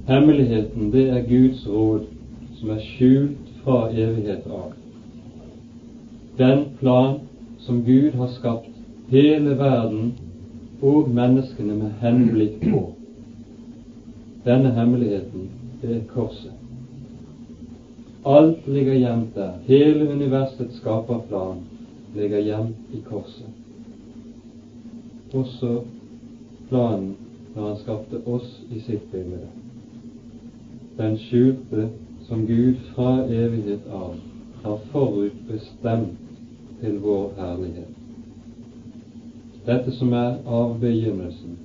Hemmeligheten, det er Guds råd, som er skjult fra evighet av. Den plan som Gud har skapt hele verden og menneskene med henblikk på. Denne hemmeligheten, det er korset. Alt ligger gjemt der. Hele universets skaperplan ligger gjemt i korset. Også planen når han skapte oss i sitt bilde den skjulte som Gud fra evighet av har forutbestemt til vår herlighet. Dette som er av begynnelsen,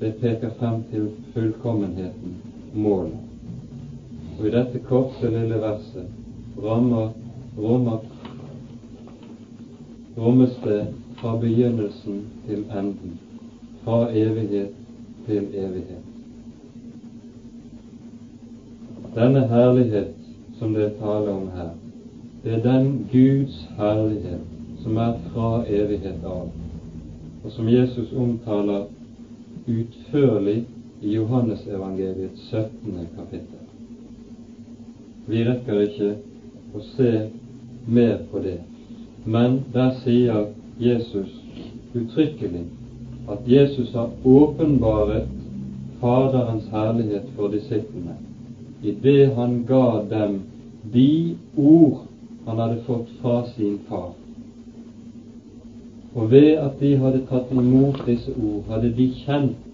det peker frem til fullkommenheten, målet. Og i dette korte, lille verset rammer, rommer, rommes det fra begynnelsen til enden, fra evighet til evighet. Denne herlighet som det er tale om her, det er den Guds herlighet som er fra evighet av, og som Jesus omtaler utførlig i Johannesevangeliets 17. kapittel. Vi rekker ikke å se mer på det, men der sier Jesus uttrykkelig at Jesus har åpenbaret Faderens herlighet for disiplene det han ga dem de ord han hadde fått fra sin far. Og ved at de hadde tatt imot disse ord, hadde de kjent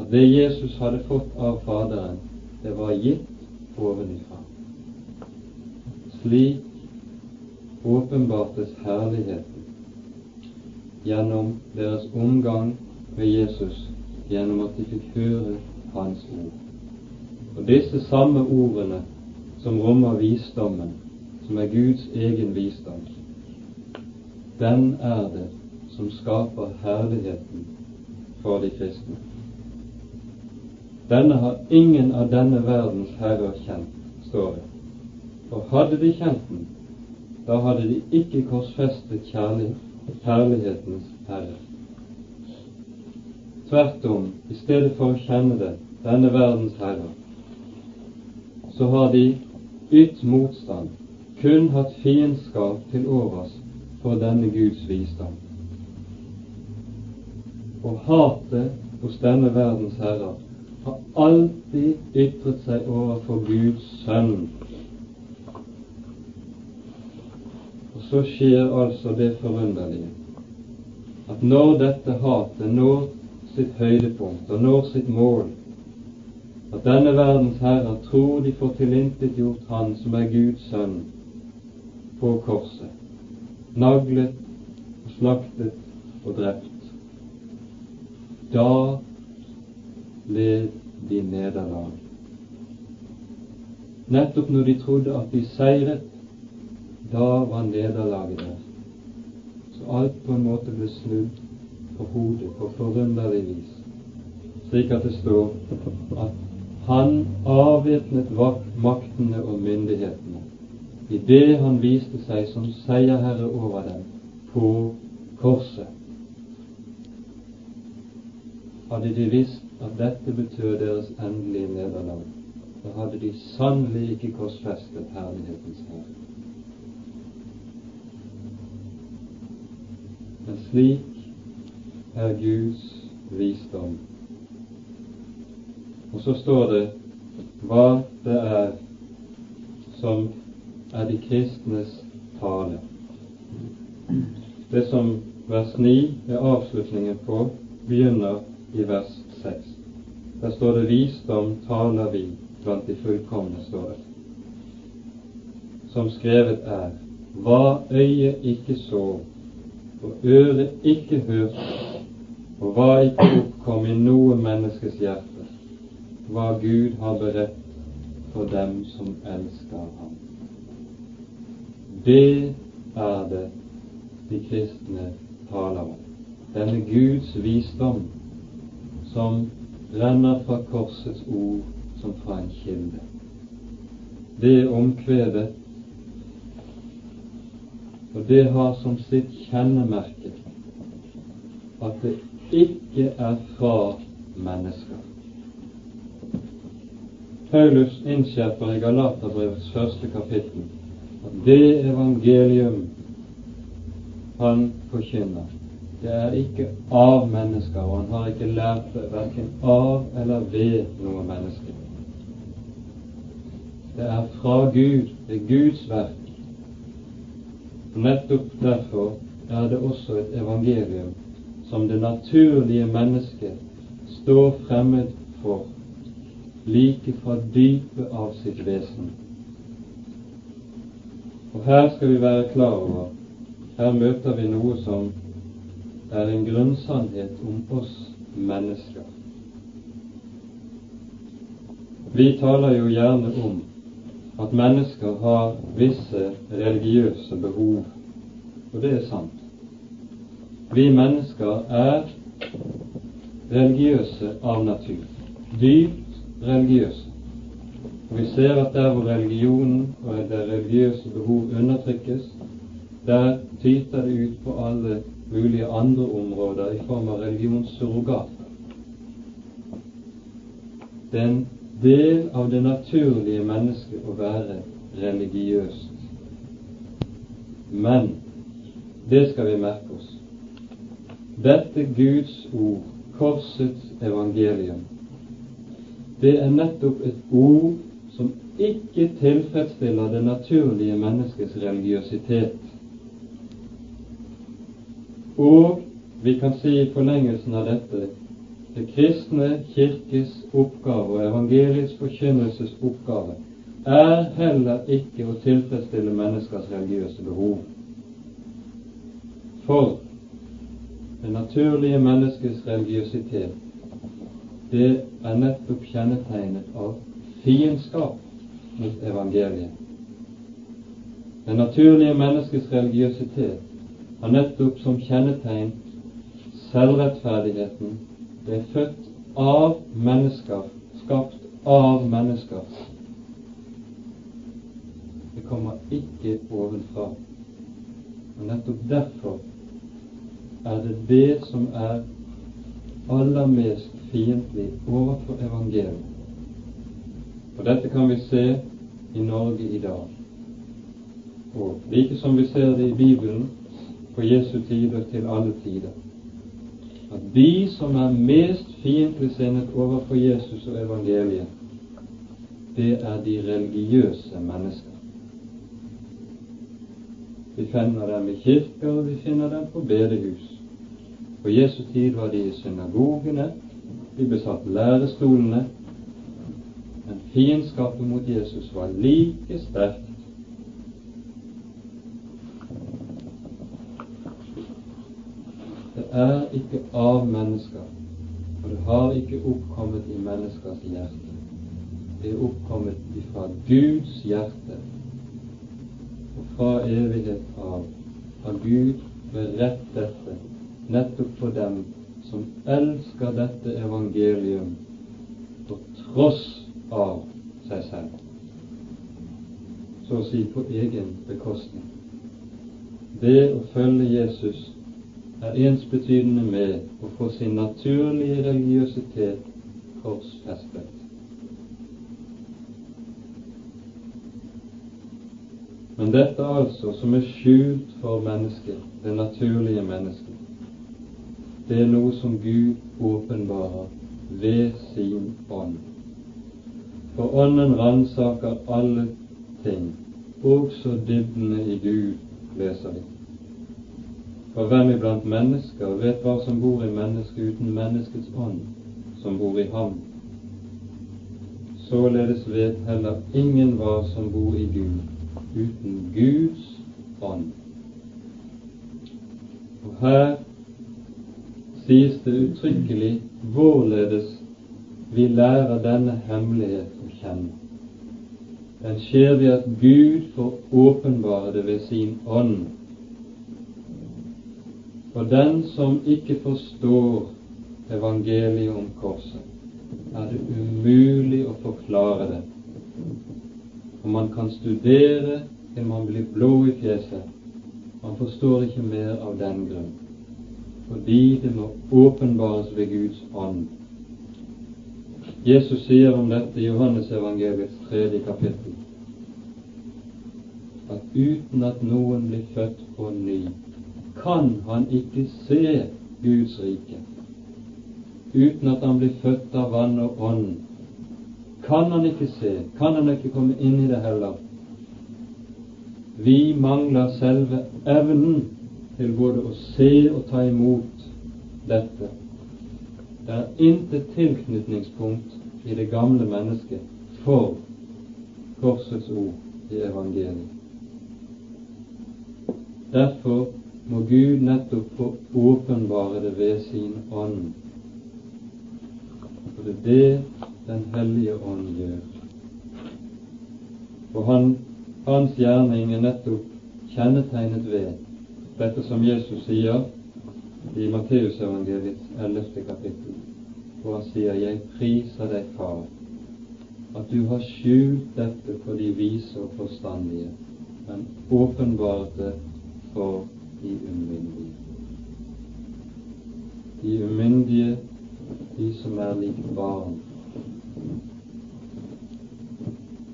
at det Jesus hadde fått av Faderen, det var gitt ovenifra. Slik åpenbartes herligheten gjennom deres omgang med Jesus, gjennom at de fikk høre Hans ord. Og disse samme ordene som rommer visdommen, som er Guds egen visdom, den er det som skaper herligheten for de kristne. Denne har ingen av denne verdens herrer kjent, står det. For hadde de kjent den, da hadde de ikke korsfestet kjærlighetens herre. Tvert om, i stedet for å kjenne det, denne verdens herre, så har de ytt motstand, kun hatt fiendskap til overs for denne Guds visdom. Og hatet hos denne verdens herrer har alltid ytret seg overfor Guds sønn. Og så skjer altså det forunderlige at når dette hatet når sitt høydepunkt og når sitt mål, at denne verdens herrer tror de får tilintetgjort Han som er Guds sønn, på korset, naglet og slaktet og drept. Da led de nederlag. Nettopp når de trodde at de seiret, da var nederlaget der. Så alt på en måte ble snudd på hodet på forunderlig vis, slik at det står at han avvæpnet maktene og myndighetene i det han viste seg som seierherre over dem på korset. Hadde de visst at dette betød deres endelige nederlag, da hadde de sannelig ikke korsfestet herlighetens herre. Men slik er Guds visdom og så står det hva det er som er de kristnes tale. Det som vers 9 er avslutningen på, begynner i vers 6. Der står det 'visdom taler vi blant de fullkomne', står det. Som skrevet er hva øyet ikke så, og øret ikke hørte, og hva ikke oppkom i noe menneskes hjerte hva Gud har beredt for dem som elsker ham. Det er det de kristne taler om. Denne Guds visdom som renner fra korsets ord som fra en kilde. Det omkvedet, og det har som sitt kjennemerke at det ikke er fra mennesker. Paulus innskjerper i Galaterbrevets første kapittel at det evangelium han forkynner, det er ikke av mennesker, og han har ikke lært det verken av eller ved noe menneske. Det er fra Gud, det er Guds verk. Nettopp derfor er det også et evangelium som det naturlige mennesket står fremmed for, like fra dypet av sitt vesen. Og her skal vi være klar over her møter vi noe som er en grunnsannhet om oss mennesker. Vi taler jo gjerne om at mennesker har visse religiøse behov, og det er sant. Vi mennesker er religiøse av natur, dypt religiøse. Og vi ser at der hvor religionen og det religiøse behov undertrykkes, der tyter det ut på alle mulige andre områder i form av religionssurrogater. Den en del av det naturlige mennesket å være religiøst. Men det skal vi merke oss. Dette Guds ord, korsets evangelium, det er nettopp et ord som ikke tilfredsstiller det naturlige menneskets religiøsitet. Og vi kan si i forlengelsen av dette det kristne kirkes oppgave og evangeliets forkynnelses oppgave er heller ikke å tilfredsstille menneskers religiøse behov. For det naturlige menneskets religiøsitet, det er nettopp kjennetegnet av fiendskap mot evangeliet. Det naturlige menneskets religiøsitet har nettopp som kjennetegn selvrettferdigheten. Det er født av mennesker, skapt av mennesker. Det kommer ikke ovenfra. Og nettopp derfor er det det som er aller mest fiendtlig overfor evangeliet. Og dette kan vi se i Norge i dag. Og like som vi ser det i Bibelen, på Jesu tider til alle tider. At de som er mest fiendtlig sinnet overfor Jesus og evangeliet, det er de religiøse mennesker. Vi finner dem i kirker, og vi finner dem på bedehus. På Jesu tid var de i synagogene, de besatt lærestolene, men fiendskapet mot Jesus var like sterkt er ikke av mennesker, og det har ikke oppkommet i menneskers hjerte. Det er oppkommet ifra Guds hjerte, og fra evighet av har Gud berett dette nettopp for dem som elsker dette evangelium på tross av seg selv, så å si på egen bekostning. Det å følge Jesus er ensbetydende med å få sin naturlige religiøsitet korsfestet. Men dette altså som er skjult for mennesket, det naturlige mennesket, det er noe som Gud åpenbarer ved sin ånd. For Ånden ransaker alle ting, også dybdene i Gud, leser vi. For hvem iblant mennesker vet hva som bor i mennesket uten menneskets ånd, som bor i ham? Således vet heller ingen hva som bor i Gud uten Guds ånd. Og her sies det uttrykkelig hvorledes vi lærer denne hemmelighet å kjenne. den skjer ved at Gud får åpenbare det ved sin ånd. Og den som ikke forstår evangeliet om korset, er det umulig å forklare det. Og man kan studere til man blir blå i fjeset. Man forstår ikke mer av den grunn, fordi det må åpenbares ved Guds ånd. Jesus sier om dette i Johannes evangeliets tredje kapittel at uten at noen blir født på ny, kan han ikke se Guds rike. Uten at han blir født av vann og ånd, kan han ikke se, kan han ikke komme inn i det heller. Vi mangler selve evnen til både å se og ta imot dette. Det er intet tilknytningspunkt i det gamle mennesket for korsets ord i evangeliet. Derfor må Gud nettopp få åpenbare det ved sin ånd. Og det er det Den hellige ånd gjør. Og han, hans gjerning er nettopp kjennetegnet ved dette som Jesus sier i Matteusevangeliets ellevte kapittel, hvor han sier 'Jeg priser deg, Far, at du har skjult dette for de vise og forstandige, men åpenbart det for de umyndige. De umyndige, de som er lik barn.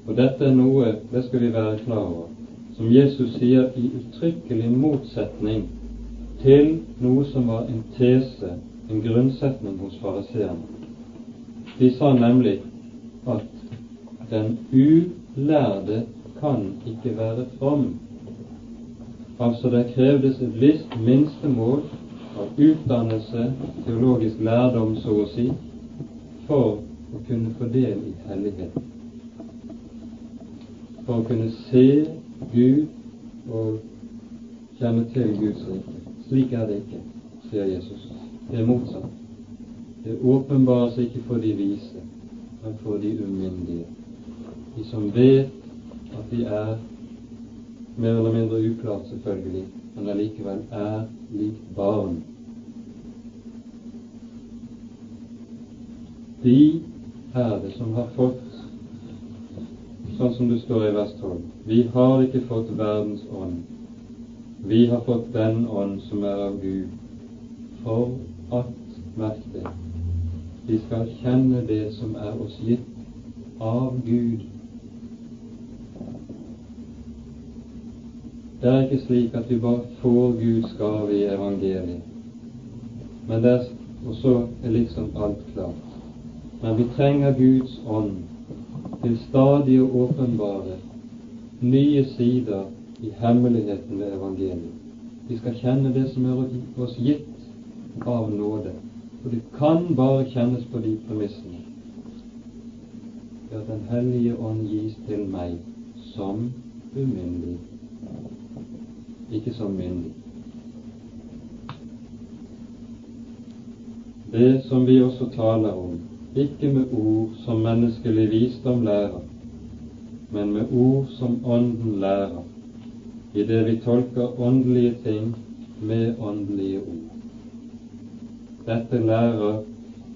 Og dette er noe, det skal vi være klar over, som Jesus sier i uttrykkelig motsetning til noe som var en tese, en grunnsetning hos fariseerne. De sa nemlig at den ulærde kan ikke være from. Altså det krevdes et visst minstemål av utdannelse, teologisk lærdom, så å si, for å kunne få del i helligheten. For å kunne se Gud og kjenne til Guds rike. Slik er det ikke, sier Jesus. Det er motsatt. Det åpenbares ikke for de vise, men for de umyndige. De som vet at de er mer eller mindre uklart selvfølgelig, men allikevel er lik barn. De er det som har fått, sånn som det står i vers 12, vi har ikke fått verdens ånd, vi har fått den ånd som er av Gud, for at, merk det, vi skal kjenne det som er oss gitt av Gud Det er ikke slik at vi bare får Guds gave i evangeliet. Men det er, og så er liksom alt klart. Men vi trenger Guds ånd til stadig å åpenbare nye sider i hemmeligheten ved evangeliet. Vi skal kjenne det som er oss gitt av nåde. Og det kan bare kjennes på de premissene at Den hellige ånd gis til meg som umyndig ikke som myndig. Det som vi også taler om, ikke med ord som menneskelig visdom lærer, men med ord som Ånden lærer, i det vi tolker åndelige ting med åndelige ord. Dette lærer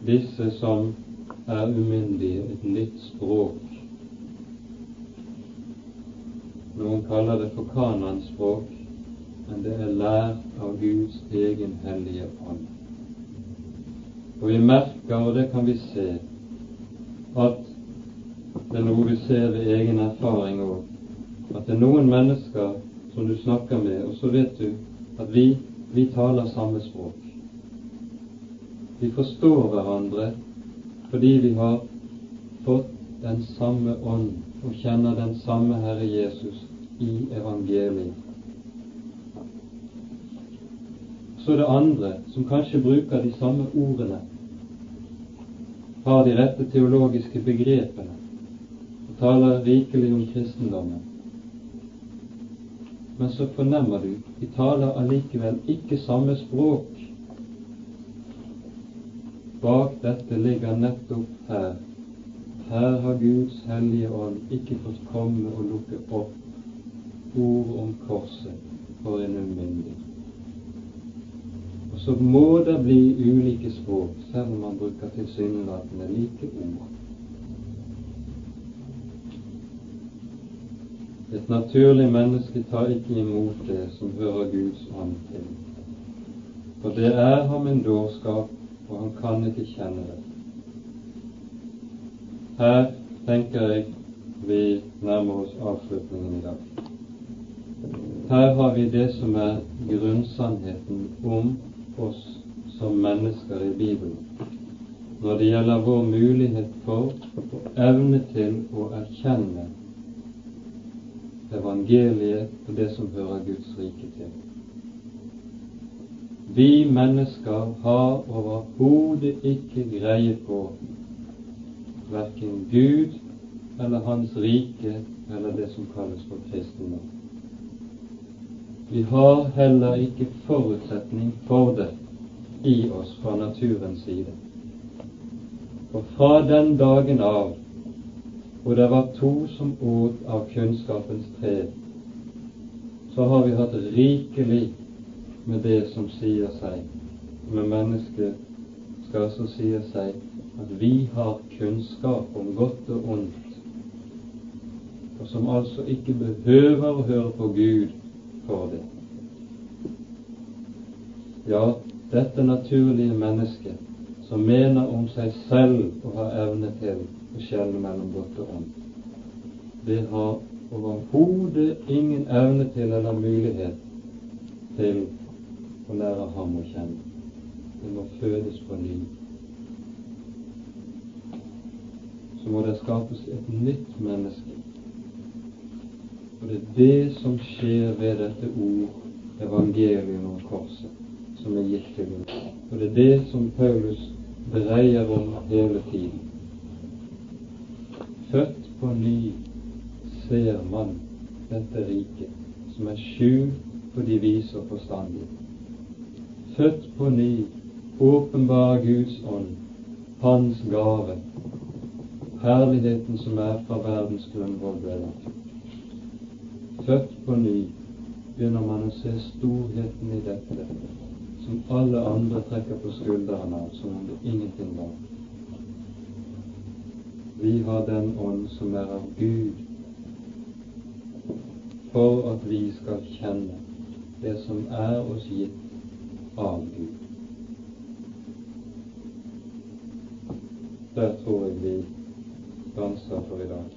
disse som er umyndige, et nytt språk. Noen kaller det for kananspråk, men det er lært av Guds egen hellige ånd. Og vi merker, og det kan vi se, at det er noe vi ser ved egen erfaring òg, at det er noen mennesker som du snakker med, og så vet du at vi, vi taler samme språk. Vi forstår hverandre fordi vi har fått den samme ånd og kjenner den samme Herre Jesus i evangeliet. Så er det andre som kanskje bruker de samme ordene, har de rette teologiske begrepene og taler rikelig om kristendommen. Men så fornemmer du de taler allikevel ikke samme språk. Bak dette ligger nettopp her her har Guds hellige ånd ikke fått komme og lukke opp ord om korset for en umyndig. Og så må det bli ulike språk, selv om man bruker tilsynelatende like ord. Et naturlig menneske tar ikke imot det som hører Guds ånd til. For det er ham en dårskap, og han kan ikke kjenne det. Her tenker jeg vi nærmer oss avslutningen i dag. Her har vi det som er grunnsannheten om oss som mennesker i Bibelen når det gjelder vår mulighet for og evne til å erkjenne evangeliet og det som hører Guds rike til. Vi mennesker har overhodet ikke greie på verken Gud eller Hans rike eller det som kalles for kristendom. Vi har heller ikke forutsetning for det i oss fra naturens side. Og fra den dagen av hvor det var to som åt av kunnskapens tre, så har vi hatt rikelig med det som sier seg, med mennesket skal altså sier seg at vi har kunnskap om godt og ondt, og som altså ikke behøver å høre på Gud for det. Ja, dette naturlige mennesket som mener om seg selv å ha evne til å skjelne mellom godt og ondt. Det har overhodet ingen evne til eller mulighet til å lære ham å kjenne. Det må fødes på ny. Så må det skapes et nytt menneske. Og det er det som skjer ved dette ord, evangeliet om korset, som er gitt til Gud. Og det er det som Paulus dreier om hele tiden. Født på ny ser man dette riket, som er skjult for de vise og forstandige. Født på ny åpenbar Guds ånd, Hans gave, herligheten som er fra verdens grunnvoll ble lagt. Født på ny begynner man å se storheten i dette, som alle andre trekker på skuldrene av som om det ingenting var. Vi har den ånd som er av Gud, for at vi skal kjenne det som er oss gitt av Gud. Der tror jeg vi danser for i dag.